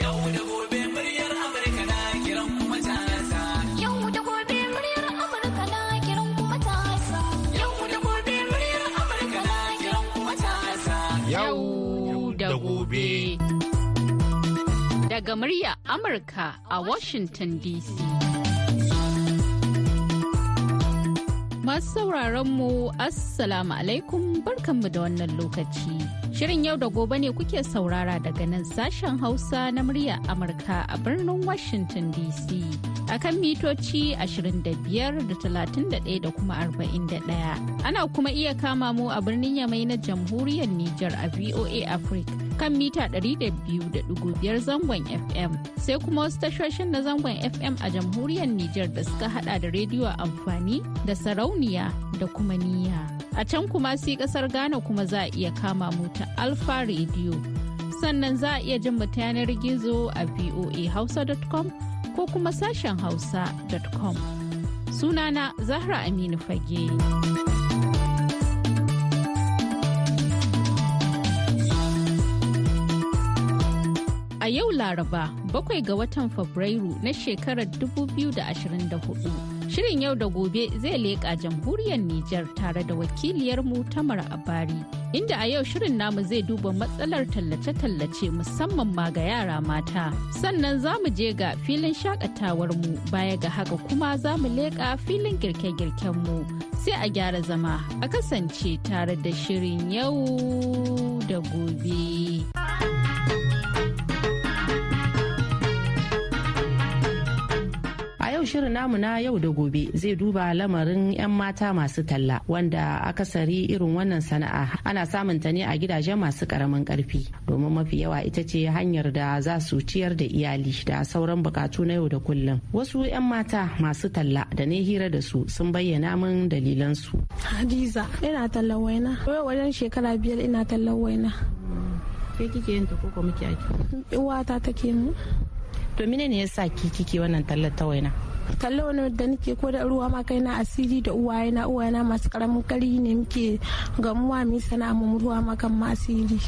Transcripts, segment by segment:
Yau da gobe muryar Amurka na kiran kuma tasa. Yau da gobe muryar Amurka na kiran kuma tasa. Yau da gobe muryar Amurka na kiran kuma tasa. Yau da gobe. Daga murya Amurka a Washington DC. Masu sauraron mu Assalamu alaikum barkanmu da wannan lokaci. Shirin yau da gobe ne kuke saurara daga nan sashen Hausa na murya Amurka a birnin Washington DC. A kan mitoci 25 da 31 da kuma 41. Ana kuma iya kama mu a birnin Yamai na Jamhuriyar Nijar a VOA Africa kan mita 200.5 zangon FM. Sai kuma wasu tashoshin na zangon FM a Jamhuriyar Nijar da suka hada da rediyo amfani da sarauniya da kuma niyya. A can kuma si ƙasar Ghana kuma za a iya kama mu ta Alfa Radio. Sannan za a iya jin mu ta yanar gizo a voahausa.com ko kuma sashen hausa.com. Sunana Zahra Aminu Fage. A yau Laraba, bakwai ga watan Fabrairu na shekarar 2024. Shirin yau da gobe zai leƙa jamhuriyar Nijar tare da wakiliyarmu Tamar Abari. Inda a yau shirin namu zai duba matsalar tallace-tallace musamman ma ga yara mata. Sannan za mu je ga filin shakatawarmu baya ga haka kuma za mu leƙa filin girke-girkenmu. Sai a gyara zama a kasance tare da shirin yau da gobe. Yau shirin namu na yau da gobe zai duba lamarin 'yan mata masu talla wanda akasari irin wannan sana'a ana samun ta ne a gidajen masu ƙaramin ƙarfi. Domin mafi yawa ita ce hanyar da za su ciyar da iyali da sauran bukatu na yau da kullum. Wasu 'yan mata masu talla da ne hira da su sun bayyana min dalilansu. Hadiza ina tallan waina. Wajen shekara biyar ina tallan waina. Ke kike yin ta koko muke ake uwata take mu to mine ne yasa ki kike wannan tallar ta waina? Kallo wani da nake ko da ruwa ma kai na asiri da uwaye na uwaye na masu ƙaramin kari ne muke gamuwa mu sana'a mu ruwa ma kan ma asiri.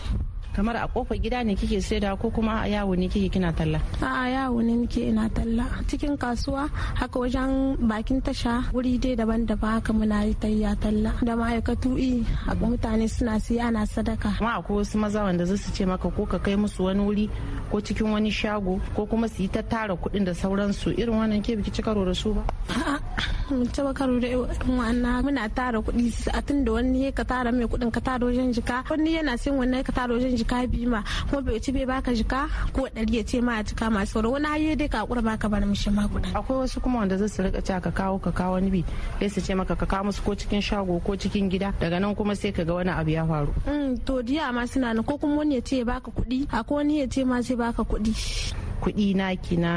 Kamar a ƙofar gida ne kike saida ko kuma a yawo ne kike kina talla? A yawo ne muke ina talla. Cikin kasuwa haka wajen bakin tasha wuri dai daban-daban haka muna yi tayya talla. Da ma'aikatu i haka mutane suna siya ana sadaka. Amma akwai wasu maza wanda za su ce maka ko ka kai musu wani wuri ko cikin wani shago ko kuma su yi ta tara kuɗin da sauransu. Irin wannan ke biki ci karo da su ba? Mun taba karo da wannan muna tara kuɗi a tun da wani ka tara mai kuɗin ka tara wajen jika. Wani yana sin wannan ka tara wajen jika biyu ma. Kuma bai ci bai baka jika ko ɗari ya ce ma a jika masu sauro. Wani hayo dai ka kura baka bar mishi ma kuɗin. akwai wasu kuma wanda zai su riƙa cewa ka kawo ka kawo wani bi. Sai su ce maka ka kawo musu ko cikin shago ko cikin gida. Daga nan kuma sai ka ga wani abu ya faru. to diya ma suna ko kuma wani ya ce baka kuɗi. Akwai wani ya ce ma sai baka kuɗi. Kuɗi naki na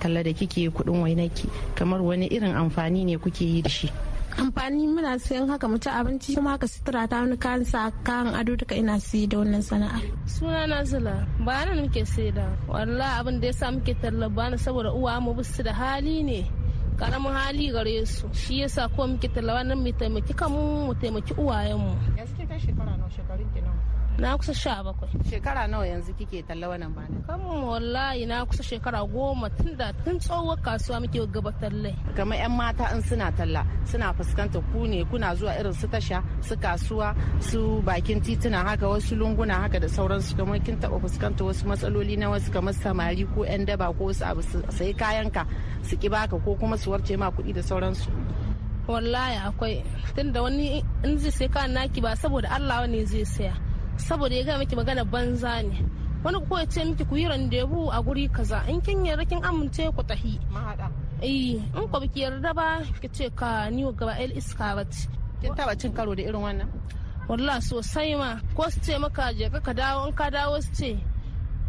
talla da kike kuɗin wainaki kamar wani irin amfani ne kuke yi da shi? Amfani muna sayan haka mu ci abinci kuma haka sutura ta wani kayan sa kayan ado duka ina siyi da wannan sana'a. Suna na zula ba nan muke saida. Wallahi abin da yasa muke talla ba na saboda uwa mu bisu da hali ne ƙaramin hali gare su. Shi yasa ko muke talla wannan mu taimaki kanmu mu taimaki uwayenmu yanzu kai shekara nawa shekarun ki nawa? Na kusa sha bakwai. Shekara nawa yanzu kike talla wannan bana kan wallahi na kusa shekara goma tun da tun tsohuwar kasuwa muke gaba talle kamar yan mata in suna talla suna fuskantar ku ne kuna zuwa irin su tasha su kasuwa su bakin tituna haka wasu lunguna haka da sauransu. Kamar kin taba fuskantar wasu matsaloli na wasu kamar samari ko yan daba ko wasu abu sai kayanka su ki baka ko kuma su warce ma kuɗi da sauransu. Wallahi akwai tunda wani in zai sai kayan naki ba saboda Allah wani zai saya. Saboda ya gaya miki magana banza ne. Wani ko ya ce miki ku yi randebu a guri kaza. In kin yarda kin amince ku tahi. Eh in ko biki yarda ba ki ce ka ni gaba el iska bat kin taba cin karo da irin wannan? Wallahi sosai ma. Ko su ce maka je ka dawo in ka dawo su ce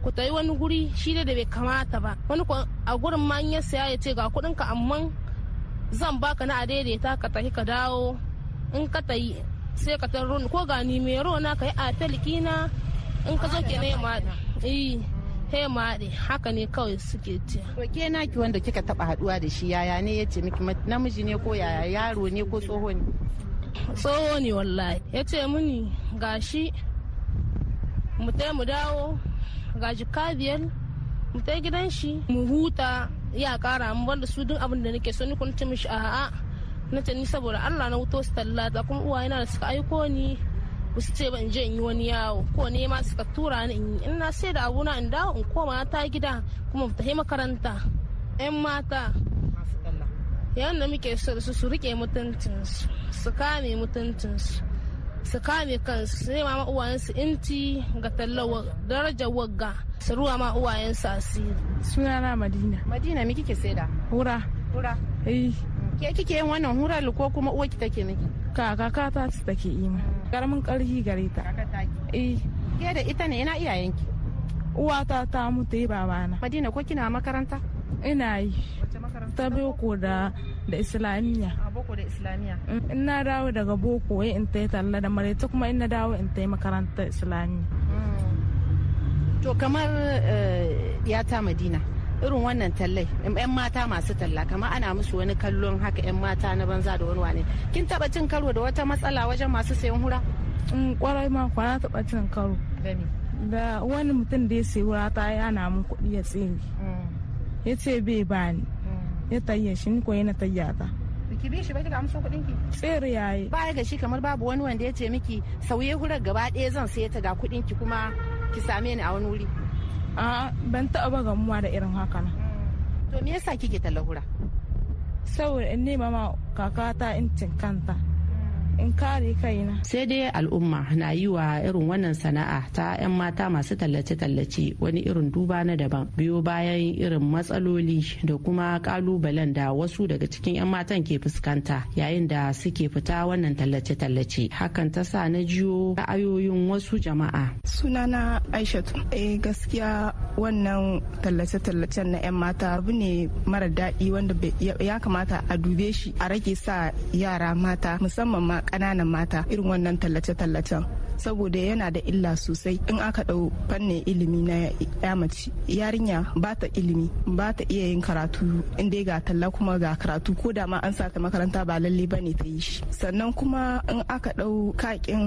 ku tayi wani guri shi da bai kamata ba. Wani ko a gurin ma ya saya ya ce ga kuɗin ka amma zan baka na a daidaita ka tahi ka dawo. In ka tayi sai ka tarro ko ga ni mai na ka yi a talikina in ka zo ke na ma eh he maɗe. Haka ne kawai suke ce. To ke naki wanda kika taba haɗuwa da shi yaya ne ya ce miki namiji ne ko yaya yaro ne ko tsoho ne? Tsoho ne wallahi. Ya ce mini gashi mu tai mu dawo. Ga jika biyar mu ta gidan shi mu huta. Ya kara mu wanda su duk abin da nake so. Ni kun ci mishi a'a na ce ni saboda Allah na wuto su tallata kuma uwayena da suka aiko ni ba su ce ba in je in yi wani yawo. Ko ne ma suka tura ni in yi. In na sai da abuna in dawo in koma ta gida kuma ta makaranta. Yan mata. Yayin da muke so da su su riƙe mutuncinsu su kame mutuncinsu su kame kansu su nema ma uwayensu inci ga tallawa darajar wagga su ruwa ma uwayensu asiri. Sunana madina. Madina mi kike saida? Hura hura eh. Ke kike yin wannan hurar ko kuma uwa ki take miki? Kaka ta ce take yi ma. Karamin karhi gare ta. Eh. Ke da ita ne ina iyayenki? Uwata ta mutu yi babana. Madina ko kina makaranta? Ina yi. Makaranta? Ta boko da da islamiyya. A boko da islamiya in na dawo daga boko wai in ta yi talla da mare ta kuma in na dawo in ta yi makarantar islamiyya. To kamar ya ta madina irin wannan tallai yan mata masu talla kamar ana musu wani kallon haka yan mata na banza da wani wane. Kin taba cin karo da wata matsala wajen masu sayan hura? In ƙwarai ma kwana taɓa cin karo. Da wani mutum da ya sayi hura ta ya na mun kuɗi ya tsere. Ya ce bai bani ya tayya shi ni ko yana tayya ta. Ki bi shi ba kika amsa kuɗin ki tsere yayi baya ga shi kamar babu wani wanda ya ce miki sauye hurar gaba ɗaya zan sai ta ga kuɗin ki kuma ki same ni a wani wuri. A ban taɓa ba gamuwa da irin haka nan to me yasa kike talla hura saboda in nema ma kakata incin kanta. In kare kaina. Sai dai al'umma na yi wa irin wannan sana'a ta 'yan mata masu tallace-tallace wani irin duba na daban. Biyo bayan irin matsaloli da kuma kalubalen da wasu daga cikin 'yan matan ke fuskanta yayin da suke fita wannan tallace-tallace. Hakan ta sa na jiyo ra'ayoyin wasu jama'a. Sunana aishatu. Eh gaskiya wannan tallace-tallacen na 'yan mata abu ne mara daɗi wanda ya kamata a dube shi a rage sa yara mata musamman ma ƙananan mata irin wannan tallace-tallacen. Saboda yana da illa sosai. In aka ɗau fannin ilimi na ya mace yarinya ba ta ilimi ba ta iya yin karatu. In dai ga talla kuma ga karatu ko da ma an sa ta makaranta ba lalle ba ne ta yi shi. Sannan kuma in aka ɗau kakin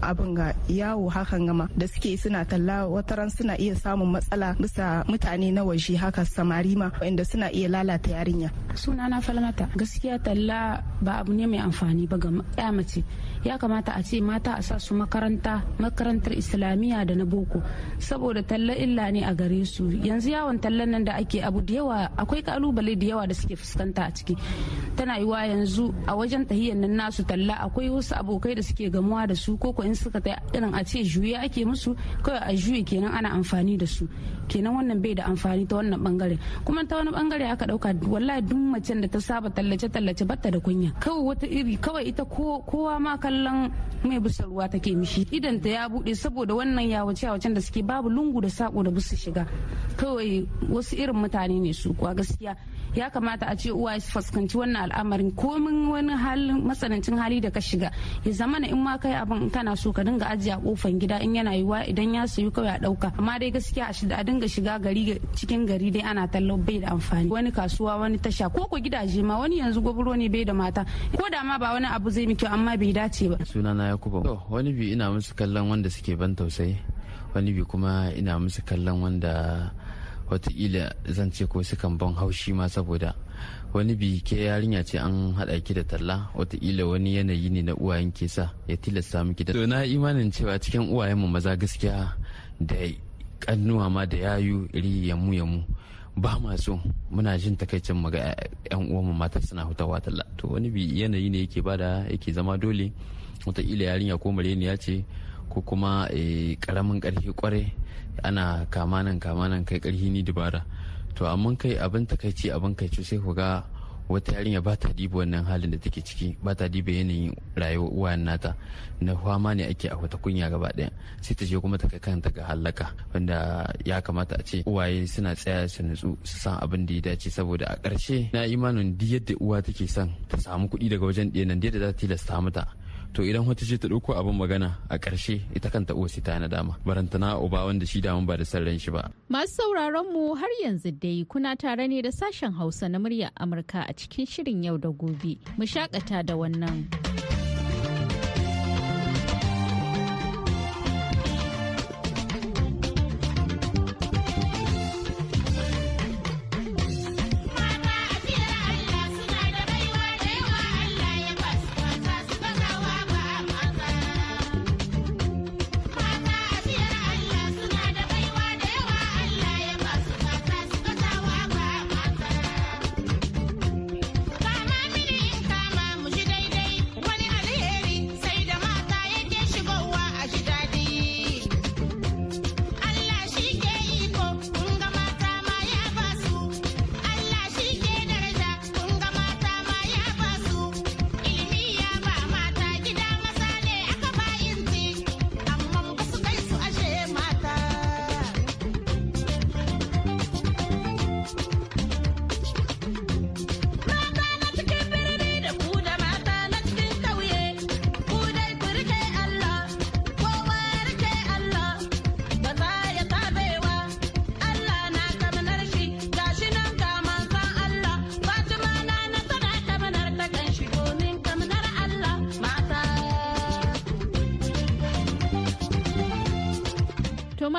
abin ga yawo hakan gama da suke suna talla wataran suna iya samun matsala bisa mutane na waje haka samari ma inda suna iya lalata yarinya. Sunana falmata. Gaskiya talla ba abu ne mai amfani ba ga mace ya kamata a ce mata a sa su makaranta makarantar islamiyya da na boko saboda talla illa ne a gare su. Yanzu yawon tallan nan da ake abu da yawa akwai ƙalubale da yawa da suke fuskanta a ciki. Tana yiwa yanzu a wajen tahiyyar nan nasu talla akwai wasu abokai da suke gamuwa da su ko in suka ta irin a ce juye ake musu kawai a juye kenan ana amfani da su. Kenan wannan bai da amfani ta wannan ɓangare. Kuma ta wani ɓangare aka ɗauka wallahi duk macen da ta saba tallace tallace batta da kunya. Kawai wata iri kawai ita kowa ma kallon mai bisa ruwa take mishi. Idan ta ya buɗe saboda wannan yawace yawacen da suke babu lungu da sako da bisa shiga. Kawai wasu irin mutane ne su kuwa gaskiya. Ya kamata a ce uwa su fuskanci wannan al'amarin komin wani halin matsanancin hali da ka shiga. Ya zama in ma kai abin kana so ka dinga ajiye a kofan gida in yana yiwa idan ya sayu kawai a ɗauka amma dai gaskiya a dinga shiga gari cikin gari dai ana tallo bai da amfani. Wani kasuwa wani tasha ko ko gidaje ma wani yanzu gwabro ne bai da mata. Ko da ma ba wani abu zai miki amma bai dace ba. Sunana yakuba to wani bi ina musu kallon wanda suke ban tausayi. Wani bi kuma ina musu kallon wanda wataƙila zan ce ko sukan ban haushi ma saboda wani bi ke yarinya ce an haɗa ki da talla. Watakila wani yanayi ne na uwayen ke sa ya tilasta miki to na imanin cewa cikin uwayen mu maza gaskiya da kannuwa ma da yayu iri yamu yamu. Ba ma so. Muna jin takaicin mu ga uwan mu mata suna hutawa talla. To wani bi yanayi ne yake ba da yake zama dole. Watakila yarinya ko mareniya ce ko kuma ƙaramin ƙarfi kware ana kama nan kama nan kai karhi ni dubara. To amma kai abin takaici abin kai sai ku ga wata yarinya ba ta diba wannan halin da take ciki ba ta diba yanayin rayuwar uwayen nata. Na fama ne ake a wata kunya gaba ɗaya sai ta je kuma ta kai kanta ga halaka wanda ya kamata a ce uwaye suna tsaya su nutsu su san abin da ya dace. Saboda a ƙarshe na imanin duk yadda uwa take son ta samu kuɗi daga wajen ɗaya nan da za ta tilasta mata to idan wata ce ta ɗauko abin magana a ƙarshe ita kanta uwa ta na dama barantana uba wanda shi daman ba da san ran shi ba. Masu sauraron mu har yanzu dai kuna tare ne da sashen Hausa na muryar Amurka a cikin shirin yau da gobe. Mu shakata da wannan.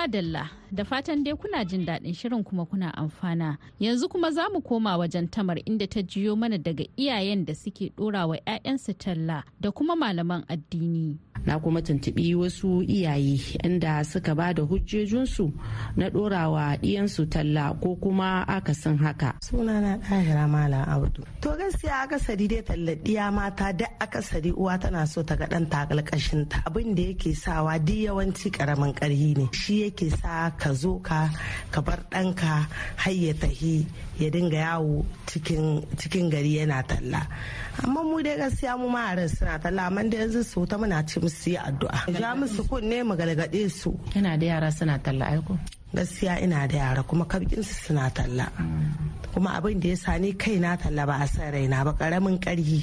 Madalla da fatan dai kuna jin daɗin shirin kuma kuna amfana. Yanzu kuma za mu koma wajen tamar inda ta jiyo mana daga iyayen da suke ɗora wa 'ya'yansu talla da kuma malaman addini. Na kuma tuntubi wasu iyaye inda suka ba da hujjojinsu na ɗorawa ɗiyansu talla ko kuma akasin haka. Sunana ɗahira malam abdu. To gaskiya akasari dai talladiya mata da akasari uwa tana so ta ga ɗan takalkashin ta abin da yake sawa duk yawanci ƙaramin ƙarhi ne. Shi yake sa ka zo ka ka bar ɗanka har ya tahi ya dinga yawo cikin gari yana talla. Amma mu dai gaskiya mu ma suna talla amma da yanzu su ta muna ci musu yi addu'a. Ja musu kunne mu galgade su. Yana da yara suna talla aiko gaskiya ina da yara kuma kabkinsu suna talla. Kuma abin da ya sani kai na talla ba a san raina ba ƙaramin karhi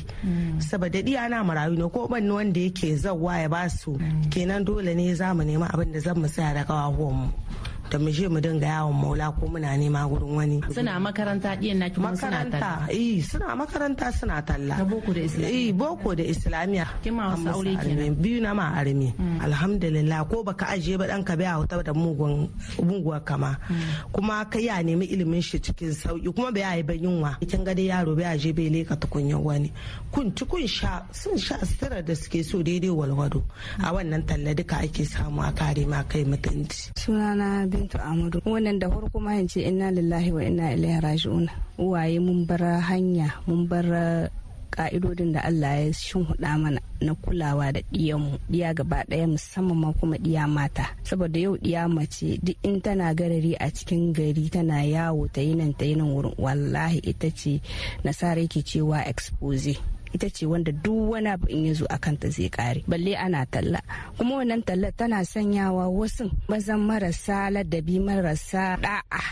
saboda diya na marayu ne ko ban wanda yake zawwa ya ba su kenan dole ne za mu nemi abin da zan mu tsaya da kawahuwan mu. Da mu je mu dinga yawon maula ko muna nema gurin wani. Suna makaranta ɗiyan naki kuma suna talla. Eh suna makaranta suna talla. Ta boko da islamiyya. Eh boko da islamiyya. Kin ma wasu aure kenan? biyu na ma armi alhamdulillah ko baka ajiye ba ɗanka bai hauta da mugun muguwa kama. Kuma ka ya nemi ilimin shi cikin sauƙi kuma bai yi ba yunwa. Kin ga dai yaro bai aje bai leka tukunyar wani. Kun ci kun sha sun sha sitira da suke so daidai walwado. A wannan talla duka ake samu a kare ma kai mutunci. Sunana bintu amadu wannan da farko ma inna lillahi wa inna ilaihi raji'un. Uwaye mun bar hanya mun bar ka'idodin da Allah ya shinhuda mana na kulawa da ɗiyanmu ɗiya gaba ɗaya musamman ma kuma ɗiya mata. Saboda yau ɗiya mace duk in tana garari a cikin gari tana yawo ta yi nan ta yi nan wurin wallahi ita ce nasara yake cewa expose. Ita ce wanda duk wani abu in ya zo a kanta zai kare balle ana talla. Kuma wannan talla tana sanyawa wasu mazan marasa ladabi marasa da'a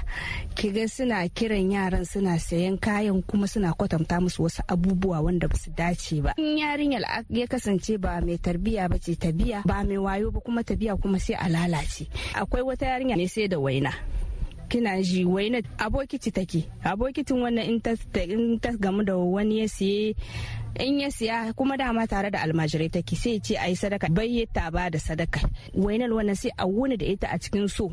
kiga suna kiran yaran suna sayan kayan kuma suna kwatanta musu wasu abubuwa wanda ba su dace ba. In yarinyar ya kasance ba mai tarbiya ba ce tabiya ba mai wayo ba kuma tabiya kuma sai a lalace. Akwai wata yarinya ne sai da waina. Kina ji waina abokiti take. Abokitin wannan in ta gamu da wani ya siye in ya siya kuma dama tare da almajirai take sai ce a yi sadaka. Bai ta ba da sadaka. Wainar wannan sai a wuni da ita a cikin so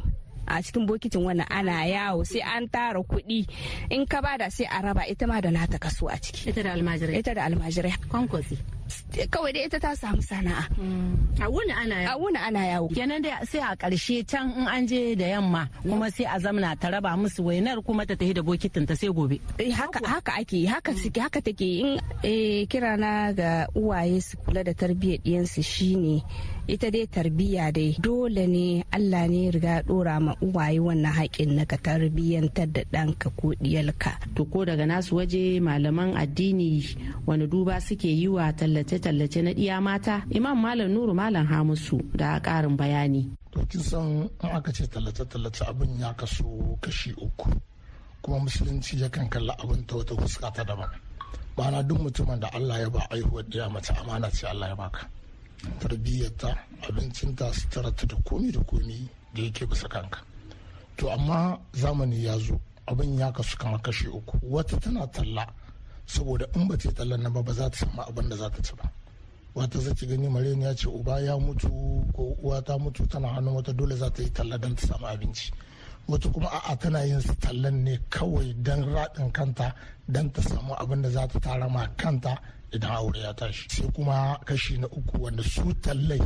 a cikin bokitin wannan ana yawo sai an tara kuɗi. In ka ba da sai a raba ita ma da nata kaso a ciki. Ita da almajirai. Ita da almajirai. Kwankwasi. Kawai dai ita ta samu sana'a. A wuni ana yawo. A wuni ana yawo. Kenan dai sai a ƙarshe can in an je da yamma kuma sai a zamna ta raba musu wainar kuma ta tafi da bokitin ta sai gobe. Haka haka ake haka suke haka take. In kira na ga uwaye su kula da tarbiyyar diyansu shine ita dai tarbiyya dai dole ne Allah ne riga dora ma uwaye wannan haƙin na ka tarbiyyantar da ɗanka ko ɗiyalka. To ko daga nasu waje malaman addini wani duba suke yi wa tallace-tallace na ɗiya mata imam malam nuru malam hamusu da ƙarin bayani. To kin san in aka ce tallace-tallace abin ya kaso kashi uku kuma musulunci yakan kalla abin ta wata fuska ta daban. Bana duk mutumin da Allah ya ba aihuwar ɗiya mace amana ce Allah ya baka. tarbiyyarta abincinta suturarta da komi da komi da yake bisa kanka to amma zamani ya zo abin ya kasu kama kashe uku wata tana talla saboda in ba ta tallan nan ba za ta samu abin da za ta ci ba. Wata zaki gani mareni ya ce uba ya mutu ko uwa ta mutu tana hannun wata dole za ta yi talla don ta samu abinci. Wata kuma a'a tana yin tallan ne kawai don raɗin kanta don ta samu abin da za ta tara ma kanta idan aure ya tashi. Sai kuma kashi na uku wanda su tallai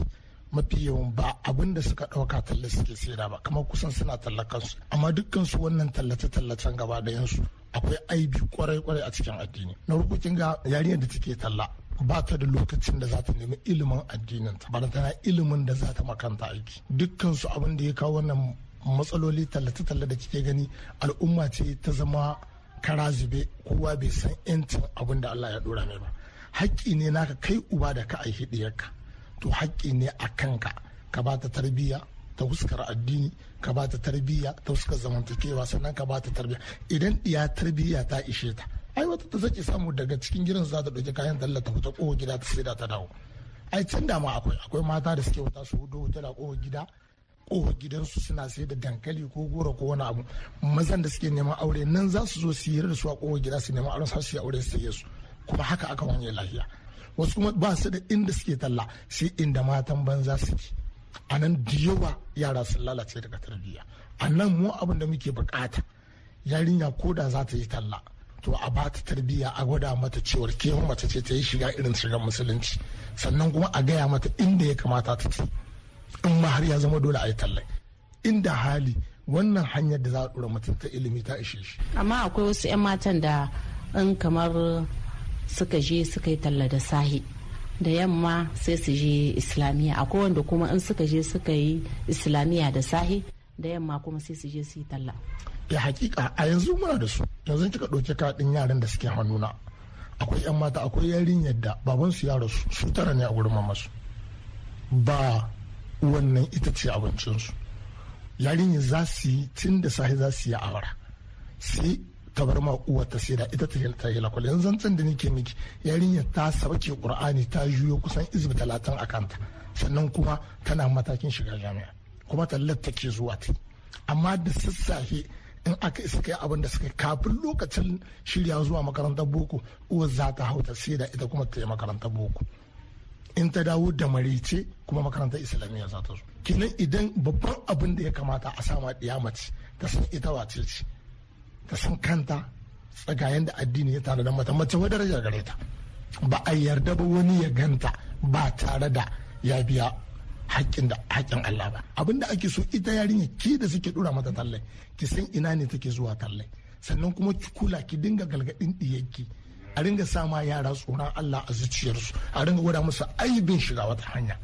mafi yawan ba abin da suka ɗauka talle suke saida ba kamar kusan suna tallakansu amma dukkan su wannan tallace-tallacen gaba da yansu akwai aibi kwarai-kwarai a cikin addini. Na rukukin ga yarinyar da take talla ba ta da lokacin da za ta nemi ilimin addinin ta ba tana ilimin da za ta makanta aiki. Dukkan su abin da ya kawo wannan matsaloli tallace-talle da kike gani al'umma ce ta zama kara zube kowa bai san 'yancin abin da Allah ya dora mai ba. Haƙƙi ne naka kai uba da ka aihi ɗiyarka. To haƙƙi ne a kanka. Ka ba ta tarbiyya ta fuskar addini ka ba ta tarbiyya ta fuskar zamantakewa sannan ka ba ta tarbiyya. Idan ɗiya tarbiyya ta ishe ta ai wata ta zaki samu daga cikin gidan za ta ɗauki kayan talla ta ƙofa gida ta sai da ta dawo. Ai can da ma akwai akwai mata da suke wuta su huɗu wuta da ƙofa gida ƙofa gidansu suna sai da dankali ko goro ko wani abu. Mazan da suke neman aure nan za su zo su yi da su a ƙofa gida su neman aure su yi aure su yi su. Kuma haka aka wanye lafiya. Wasu kuma ba su da inda suke talla sai inda matan banza suke. A nan da yawa yara sun lalace daga tarbiyya. A nan mu abin da muke buƙata yarinya ko da za ta yi talla to a ba ta tarbiyya a gwada mata cewar ke mace ce ta yi shiga irin shigar musulunci. Sannan kuma a gaya mata inda ya kamata ta ci in ma har ya zama dole a yi tallai. Inda hali wannan hanyar da za a dora mutum ta ilimi ta ishe shi. Amma akwai wasu 'yan matan da in kamar suka je suka yi talla da sahi da yamma sai su je islamiyya. Akwai wanda kuma in suka je suka yi islamiyya da sahi da yamma kuma sai su je su yi talla. Ya hakika a yanzu muna da su. Yanzu kika ɗauki kaɗin yaran da suke hannuna akwai 'yan mata akwai yarinyar da babansu ya rasu su tara ne a wurin mamasu ba wannan ita ce abincinsu. Yarinyar za su yi tun da sahi za su yi awara sai ta bar ma uwar ta sai da ita ta ta yi lakwal yanzu zancen da nake miki yarinyar ta sabake qur'ani ta juyo kusan izbi talatin a kanta. Sannan kuma tana matakin shiga jami'a kuma tallar take zuwa ta. Amma da sassafe in aka isa kai abin da suka kafin lokacin shirya zuwa makarantar boko uwar za ta hauta sai da ita kuma ta yi makarantar boko. In ta dawo da marice kuma makarantar islamiyya za ta zo. Kenan idan babban abin da ya kamata a sama ɗiya mace ta san ita wace ce. Ta san kanta tsagayen da addini ya tare da mata mace wa daraja gare ta. Ba a yarda ba wani ya ganta ba tare da ya biya haƙƙin da haƙƙin Allah ba. Abin da ake so ita yarinya ke da suke dora mata tallai ki san ina ne take zuwa tallai sannan kuma ki kula ki dinga galgadin diyarki a ringa sama yara tsoron Allah a zuciyarsu. A ringa gwada musu aibin shiga wata hanya.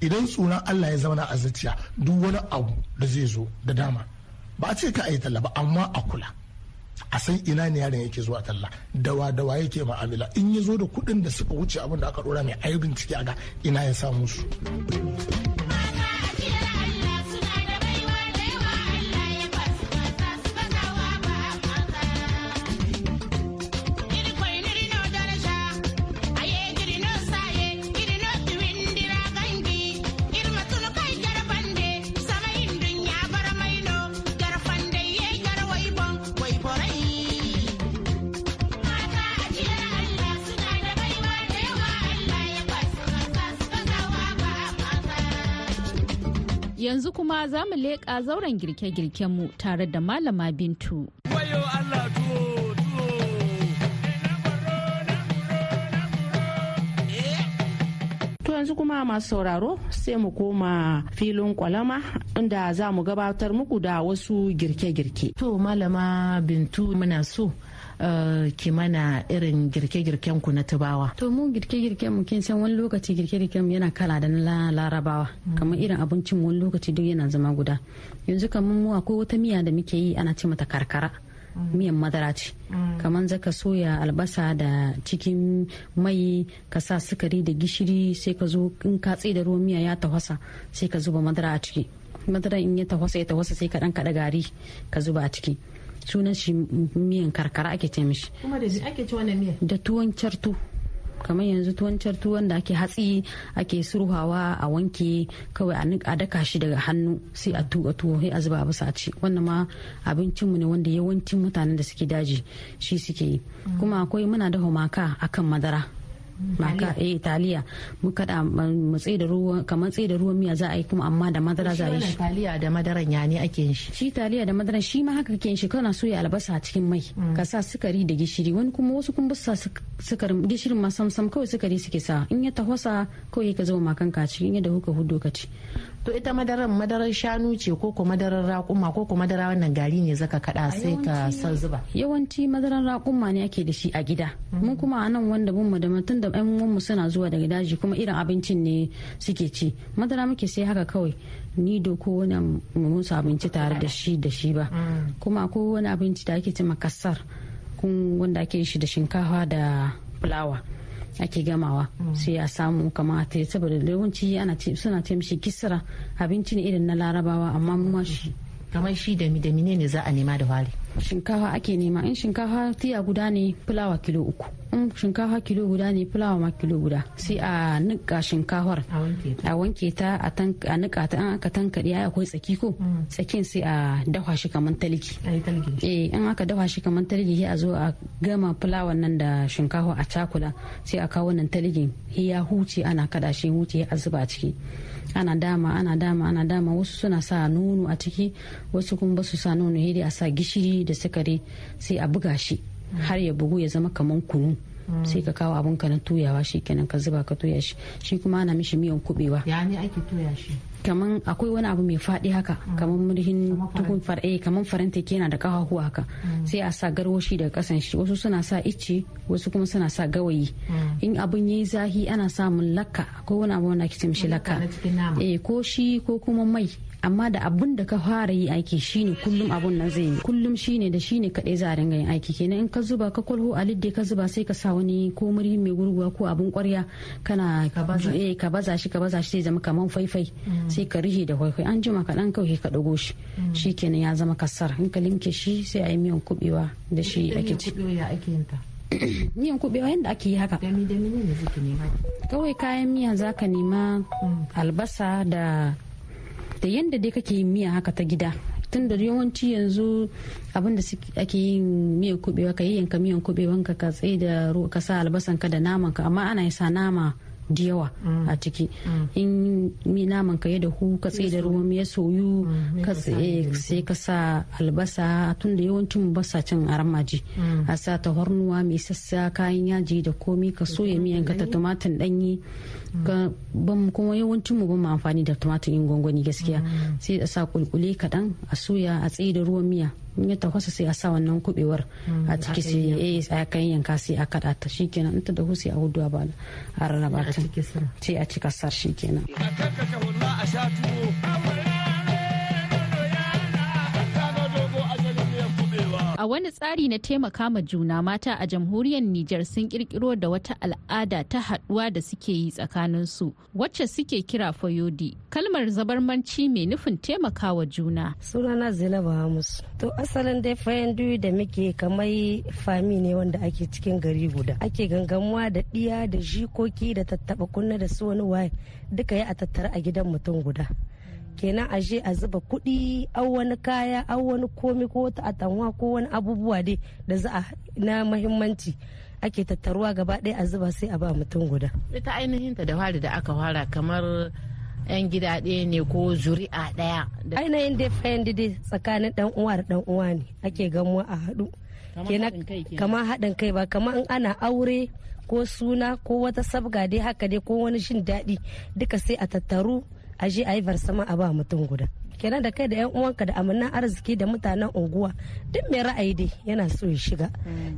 Idan tsoron Allah ya zauna a zuciya duk wani abu da zai zo da dama ba a ce ka ayi talla ba amma a kula. A san ina ne yaron yake zuwa talla. Dawa dawa yake ma'amala. In ya zo da kuɗin da suka wuce abin da aka dora mai aibin ciki a ga ina ya samu su. Yanzu kuma za mu leƙa zauren girke-girkenmu tare da Malama Bintu. To yanzu kuma masu sauraro sai mu koma filin kwalama inda za mu gabatar muku da wasu girke-girke. To Malama Bintu muna so ki mana irin girke-girken ku na tubawa. To mu girke-girken mu kin san wani lokaci girke-girken mu yana kala da na larabawa. Kamar irin abincin wani lokaci duk yana zama guda. Yanzu kamar mu akwai wata miya da muke yi ana ce mata karkara. miyan madara ce. Kamar zaka soya albasa da cikin mai ka sa sukari da gishiri sai ka zo in ka da ruwan miya ya tafasa sai ka zuba madara a ciki. Madara in ya tafasa ya tafasa sai ka dan kada gari ka zuba a ciki. Sunan shi miyan karkara ake ce mishi. Kuma da ake ci wannan miyan? Da tuwon cartu. Kamar yanzu tuwon cartu wanda ake hatsi ake surhawa a wanke kawai a daka shi daga hannu sai a tuka tuwo sai a zuba bisa a ci. Wannan ma abincinmu ne wanda yawancin mutanen da suke daji shi suke yi. Kuma akwai muna da maka akan madara. Maka eh taliya mu kada mu tsaye da ruwa kamar tsaye da ruwan miya za a yi kuma amma da madara za a yi shi taliya da madaran ya ne ake yin shi? Shi taliya da madaran shi ma haka kake yin shi. Kana soya albasa a cikin mai. Ka sa sukari da gishiri. Wani kuma wasu kuma sa sukarin gishirin ma sam sam kawai sukari suke sa. In ya tahwasa kawai ka zama makan ka cikin yadda kuka hudo ka ci. To ita madaran madarar shanu ce ko ko madarar raƙuma ko ko madara wannan gari ne zaka kada sai ka san zuba? yawanci madarar raƙuma ne ake da shi a gida. Mun kuma a nan wanda mun da mutum da ƴan mu suna zuwa daga daji kuma irin abincin ne suke ci. Madara muke sai haka kawai. Ni do ko wani musu abinci tare da shi da shi ba. Kuma ko wani abinci da ake ce makassar wanda ake shi da shinkafa da fulawa. Ake gamawa. Sai a samu kamata saboda yawanci ana suna ce mishi kisra. Abinci ne irin na larabawa amma mu shi. Kamar shi da ne za a nema da wari? Shinkafa ake nema. In shinkafa tiya guda ne fulawa kilo uku. In shinkafa kilo guda ne fulawa ma kilo guda. Sai a nika shinkafar. A wanke ta. A nika ta an aka tankaɗe ai akwai tsaki ko? Tsakin sai a dafa shi kamar taliki. Eh in aka dafa shi kamar taliki sai a zo a gama fulawan nan da shinkafa a cakula. Sai a kawo wannan taligin ya huce ana kada shi huce a zuba ciki. Ana dama ana dama ana dama. Wasu suna sa nono a ciki wasu kuma ba su sa nono dai a sa gishiri da sukari sai a buga shi har ya bugu ya zama kaman kunu. Sai ka kawo abun ka na tuyawa shi kenan ka zuba ka tuya shi. Shi kuma ana mishi miyan kubewa ya ne ake tuya shi? Kaman akwai wani abu mai faɗi haka kaman murhin tukun far'e kaman faranta ke yana da kafafu haka. Sai a sa garwashi daga kasan shi. Wasu suna sa icce wasu kuma suna sa gawayi. In abun yayi zahi ana samun lakka. Ko wani abu wanda ake ce mishi lakka. eh ko shi ko kuma mai. Amma da abun da ka fara yi aiki shine kullum abun nan zai yi. Kullum shine da shine kadai za a dinga yin aiki. Kenan in ka zuba ka kwalho a lidde ka zuba sai ka sa wani ko muri mai gurguwa ko abun kwarya kana eh ka baza shi ka baza shi zai zama kaman faifai. Sai ka rihe da kwaikwai an jima kaɗan kawai ka ɗago shi. Shi kenan ya zama ƙasar in ka limke shi sai a yi miyan kubewa da shi ake ci. miyan kubewa yadda ake yi haka. Kawai kayan miya zaka nema albasa da da yadda dai kake yin miya haka ta gida. Tun da yawanci yanzu abin da ake yin miyan kubewa ka yi yanka miyan kubewan ka ka tsaye da ka sa albasan ka da naman ka amma ana sa nama da yawa a ciki. In naman ka ya dahu ka tsaye da ruwan ya soyu ka tsaye sai ka sa albasa. Tun da yawancin basa cin aramaji a sa tahornuwa mai sassa kayan yaji da komi ka soya miyan ka ta tumatin danyi ban kuma yawancin mu ban amfani da tumatin gwangwani gaskiya. Sai a sa kulkule kaɗan a soya a tsaye da ruwan miya. In ya tafasa sai a sa wannan kubewar a ciki sai eh a kan yanka sai a kada ta. Shikenan in ta dahu sai a huɗu a bala a rarraba ta. sai a cika sar shikenan. A wani tsari na taimaka ma juna mata a jamhuriyar Nijar sun kirkiro da wata al'ada ta haɗuwa da suke yi tsakaninsu wacce suke kira fayodi. Kalmar zabarmanci mai nufin taimakawa juna. Sunana Zainab Hamus. To asalin dai fayandu da muke kamar fami ne wanda ake cikin gari guda. Ake gangamuwa da ɗiya da jikoki da tattaɓa kunna da su wani waye duka ya a tattara a gidan mutum guda. Kenan a je a zuba kuɗi au wani kaya au wani komi ko wata atanwa ko wani abubuwa dai da za a na mahimmanci ake tattaruwa gaba ɗaya a zuba sai a ba mutum guda. Ita ainihin ta da fari da aka fara kamar yan gida ɗaya ne ko zuri'a ɗaya ainihin dai fayan dai tsakanin dan uwa da dan uwa ne ake gamuwa a haɗu. Kama haɗin kai ba kama in ana aure ko suna ko wata sabga dai haka dai ko wani shin daɗi duka sai a tattaru a je a yi farsama a ba mutum guda. Kenan da kai da yan uwanka da amannan arziki da mutanen unguwa duk mai ra'ayi dai yana so ya shiga.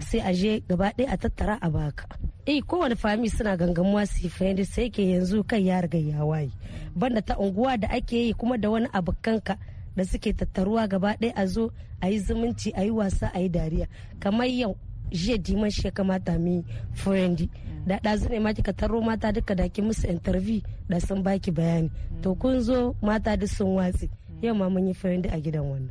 Sai a je gaba ɗaya a tattara a baka eh kowane fami suna gangamuwa su yi sai ke yanzu kai ya riga ya waye. Banda ta unguwa da ake yi kuma da wani abokanka da suke tattaruwa gaba ɗaya a zo a yi zumunci a yi wasa a yi dariya. Kamar yau jiya diman shi ya kamata mi furendi da ɗazu ne ma kika taro mata duka da ki musu interview da sun baki bayani. To kun zo mata duk sun watse. Yau ma mun yi furendi a gidan wannan.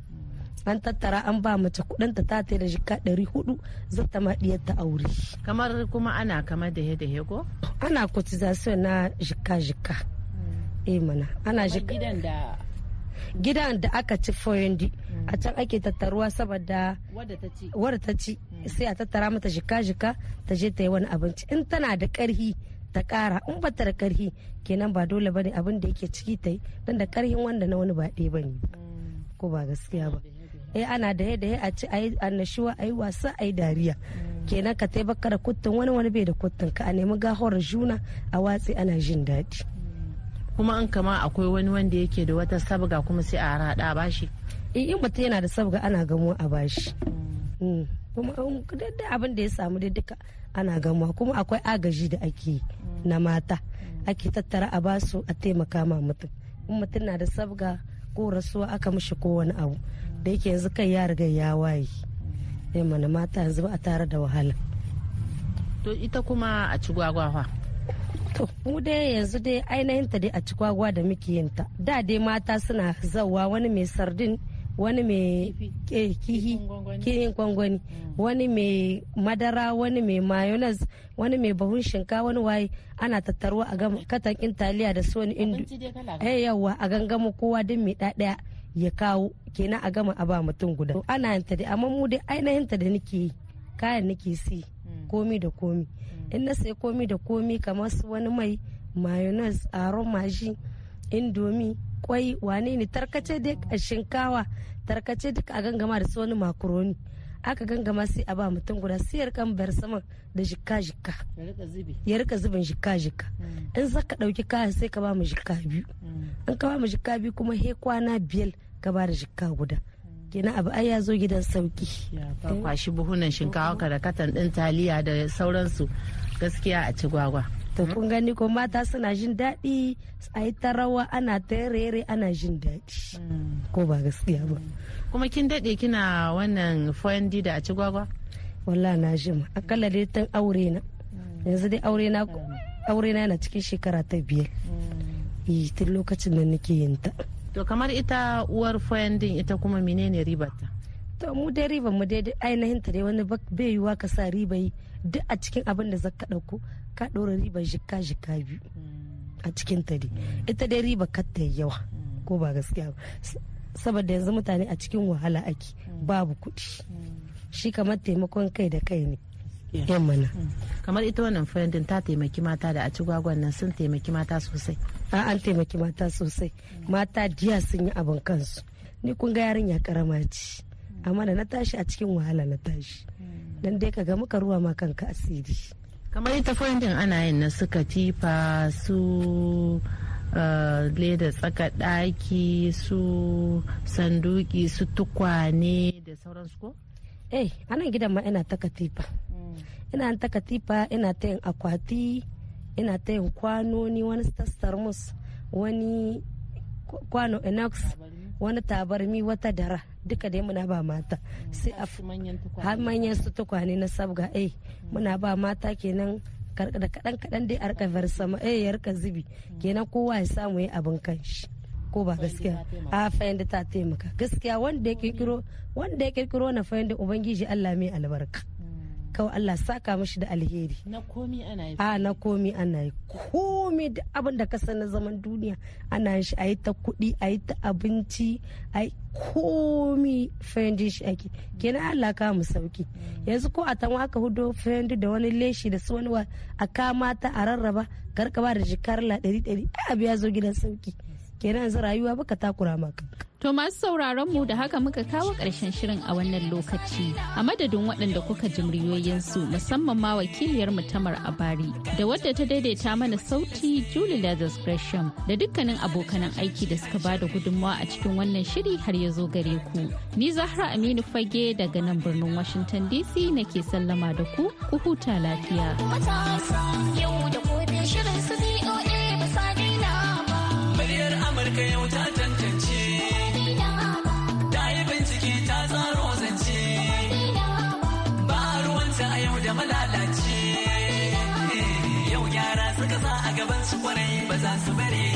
An tattara an ba mace kuɗin ta ta da jika ɗari huɗu zata ma diyar ta aure. Kamar kuma ana kamar da da ko? Ana cotization na jika jika eh mana ana jika gidan da gidan da aka ci foyandi a can ake tattaruwa saboda wadda ta ci. sai a tattara mata jika-jika ta je ta yi wani abinci. In tana da karhi ta kara in ba ta da karhi kenan ba dole ba ne abin da yake ciki ta yi. Don da karhin wanda na wani ba ɗaya ba ne ko ba gaskiya ba. Eh ana da da a ci ayi annashuwa ayi wasa ayi dariya. Kenan ka tai baka da kuttun wani wani bai da kuttun ka. A nemi gahor juna a watsi ana jin daɗi. Kuma an kama akwai wani wanda yake da wata sabga kuma sai a rada bashi. In mutum yana da sabga ana gamuwa a bashi. Kuma da abin da ya samu da duka ana gamuwa. Kuma akwai agaji da ake na mata. Ake tattara a ba su a taimaka ma mutum. In mutum na da sabga ko rasuwa aka mishi ko wani abu da yake yanzu kai ya riga ya waye. Sai mana mata yanzu ba a tare da wahala. To ita kuma a ci gwagwafa to mu dai yanzu dai ainihin ta dai a ci kwagwa da muke yin ta. Da dai mata suna zawa wani mai sardin wani mai kihi kihin gwangwani. wani mai madara wani mai mayonnaise wani mai bahun shinka wani waye. Ana tattaruwa a gama katakin taliya da su wani indu eh yawa a gangama kowa din mai ɗaya ya kawo. Kenan a gama a ba mutum guda. Ana yin ta dai amma mu dai ainihin ta da nake yi kayan nake si. Komi da komi. In na sai komi da komi kamar su wani mai mayonnaise aron maji indomi kwai wane ne tarkace dai shinkawa tarkace duka a gangama da su wani makaroni. Aka gangama sai a ba mutum guda sai ya riƙa bar sama da jikka jikka ya riƙa zubin jikka jikka in za ka ɗauki kaya sai ka ba mu jikka biyu. In ka ba mu jikka biyu kuma he kwana biyar ka ba da jikka guda. Kenan abu ai ya zo gidan sauƙi. Ka kwashi buhunan shinkawa ka da katan din taliya da sauransu. Gaskiya a ci gwagwa. To kun gani ko mata suna jin daɗi a yi ta rawa ana ta rere ana jin daɗi. Ko ba gaskiya ba. Kuma kin daɗe kina wannan foyan da a ci gwagwa? Wallah na jima akalla dai tun aure na. Yanzu dai aure na aure na yana cikin shekara ta biyar. Tun lokacin da nake yin ta. To kamar ita uwar foyan din ita kuma menene ribarta? To mu dai ribar mu dai ainihin ta dai wani bai yiwa ka sa riba yi duk a cikin abin da zaka ɗauko ka ɗora ribar jikka jikka biyu a cikin ta dai. Ita dai riba katta yawa ko ba gaskiya ba. Saboda yanzu mutane a cikin wahala ake babu kuɗi. Shi kamar taimakon kai da kai ne. Yan mana. Kamar ita wannan fayandin ta taimaki mata da a ci gwagwan nan sun taimaki mata sosai. A an taimaki mata sosai. Mata diya sun yi abin kansu. Ni kun ga yarinya karama ce. Amma da na tashi a cikin wahala na tashi. Dan dai ka ga muka ruwa ma kanka asiri. Kamar ita fayandin ana yin na su katifa su leda tsaka daki su sanduki su tukwane da sauransu ko? Eh a nan gidan ma ina ta katifa. Ina ta katifa ina ta yin akwati ina ta yin kwanoni wani thermos wani kwano inox wani tabarmi wata dara. Duka dai muna ba mata. Sai a har manyan su tukwane na sabga eh muna ba mata kenan. Da kadan kadan dai a riƙa sama eh ya riƙa zubi. Kenan kowa ya samu yi abin kanshi. Ko ba gaskiya? A fahimta ta taimaka. Gaskiya wanda ya kirkiro wanda ya kirkiro na fahimta ubangiji Allah mai albarka. Kawai Allah saka mashi da alheri. Na komi ana yi. A na komi ana yi. Komi da abin da ka na zaman duniya ana shi. A yi ta kuɗi a yi ta abinci a yi komi fahimta shi ake. Kenan Allah ka mu sauƙi. Yanzu ko a tan aka hudo fahimta da wani leshi da su wani a kama ta a rarraba kar ka ba da jikar la ɗari ɗari a abu ya zo gidan sauƙi. Kenan yanzu rayuwa baka takura maka To masu sauraron mu da haka muka kawo ƙarshen shirin a wannan lokaci. A madadin waɗanda kuka ji muryoyinsu musamman ma wakiliyar mu Tamar Abari da wadda ta daidaita mana sauti Julie Lazarus Gresham da dukkanin abokanan aiki da suka ba da gudunmawa a cikin wannan shiri har ya zo gare ku. Ni Zahra Aminu Fage daga nan birnin Washington DC nake sallama da ku, ku huta lafiya. yau da gobe shirin su ba sa daina ba. Muryar Amurka yau. Ta ƙwarai ba za su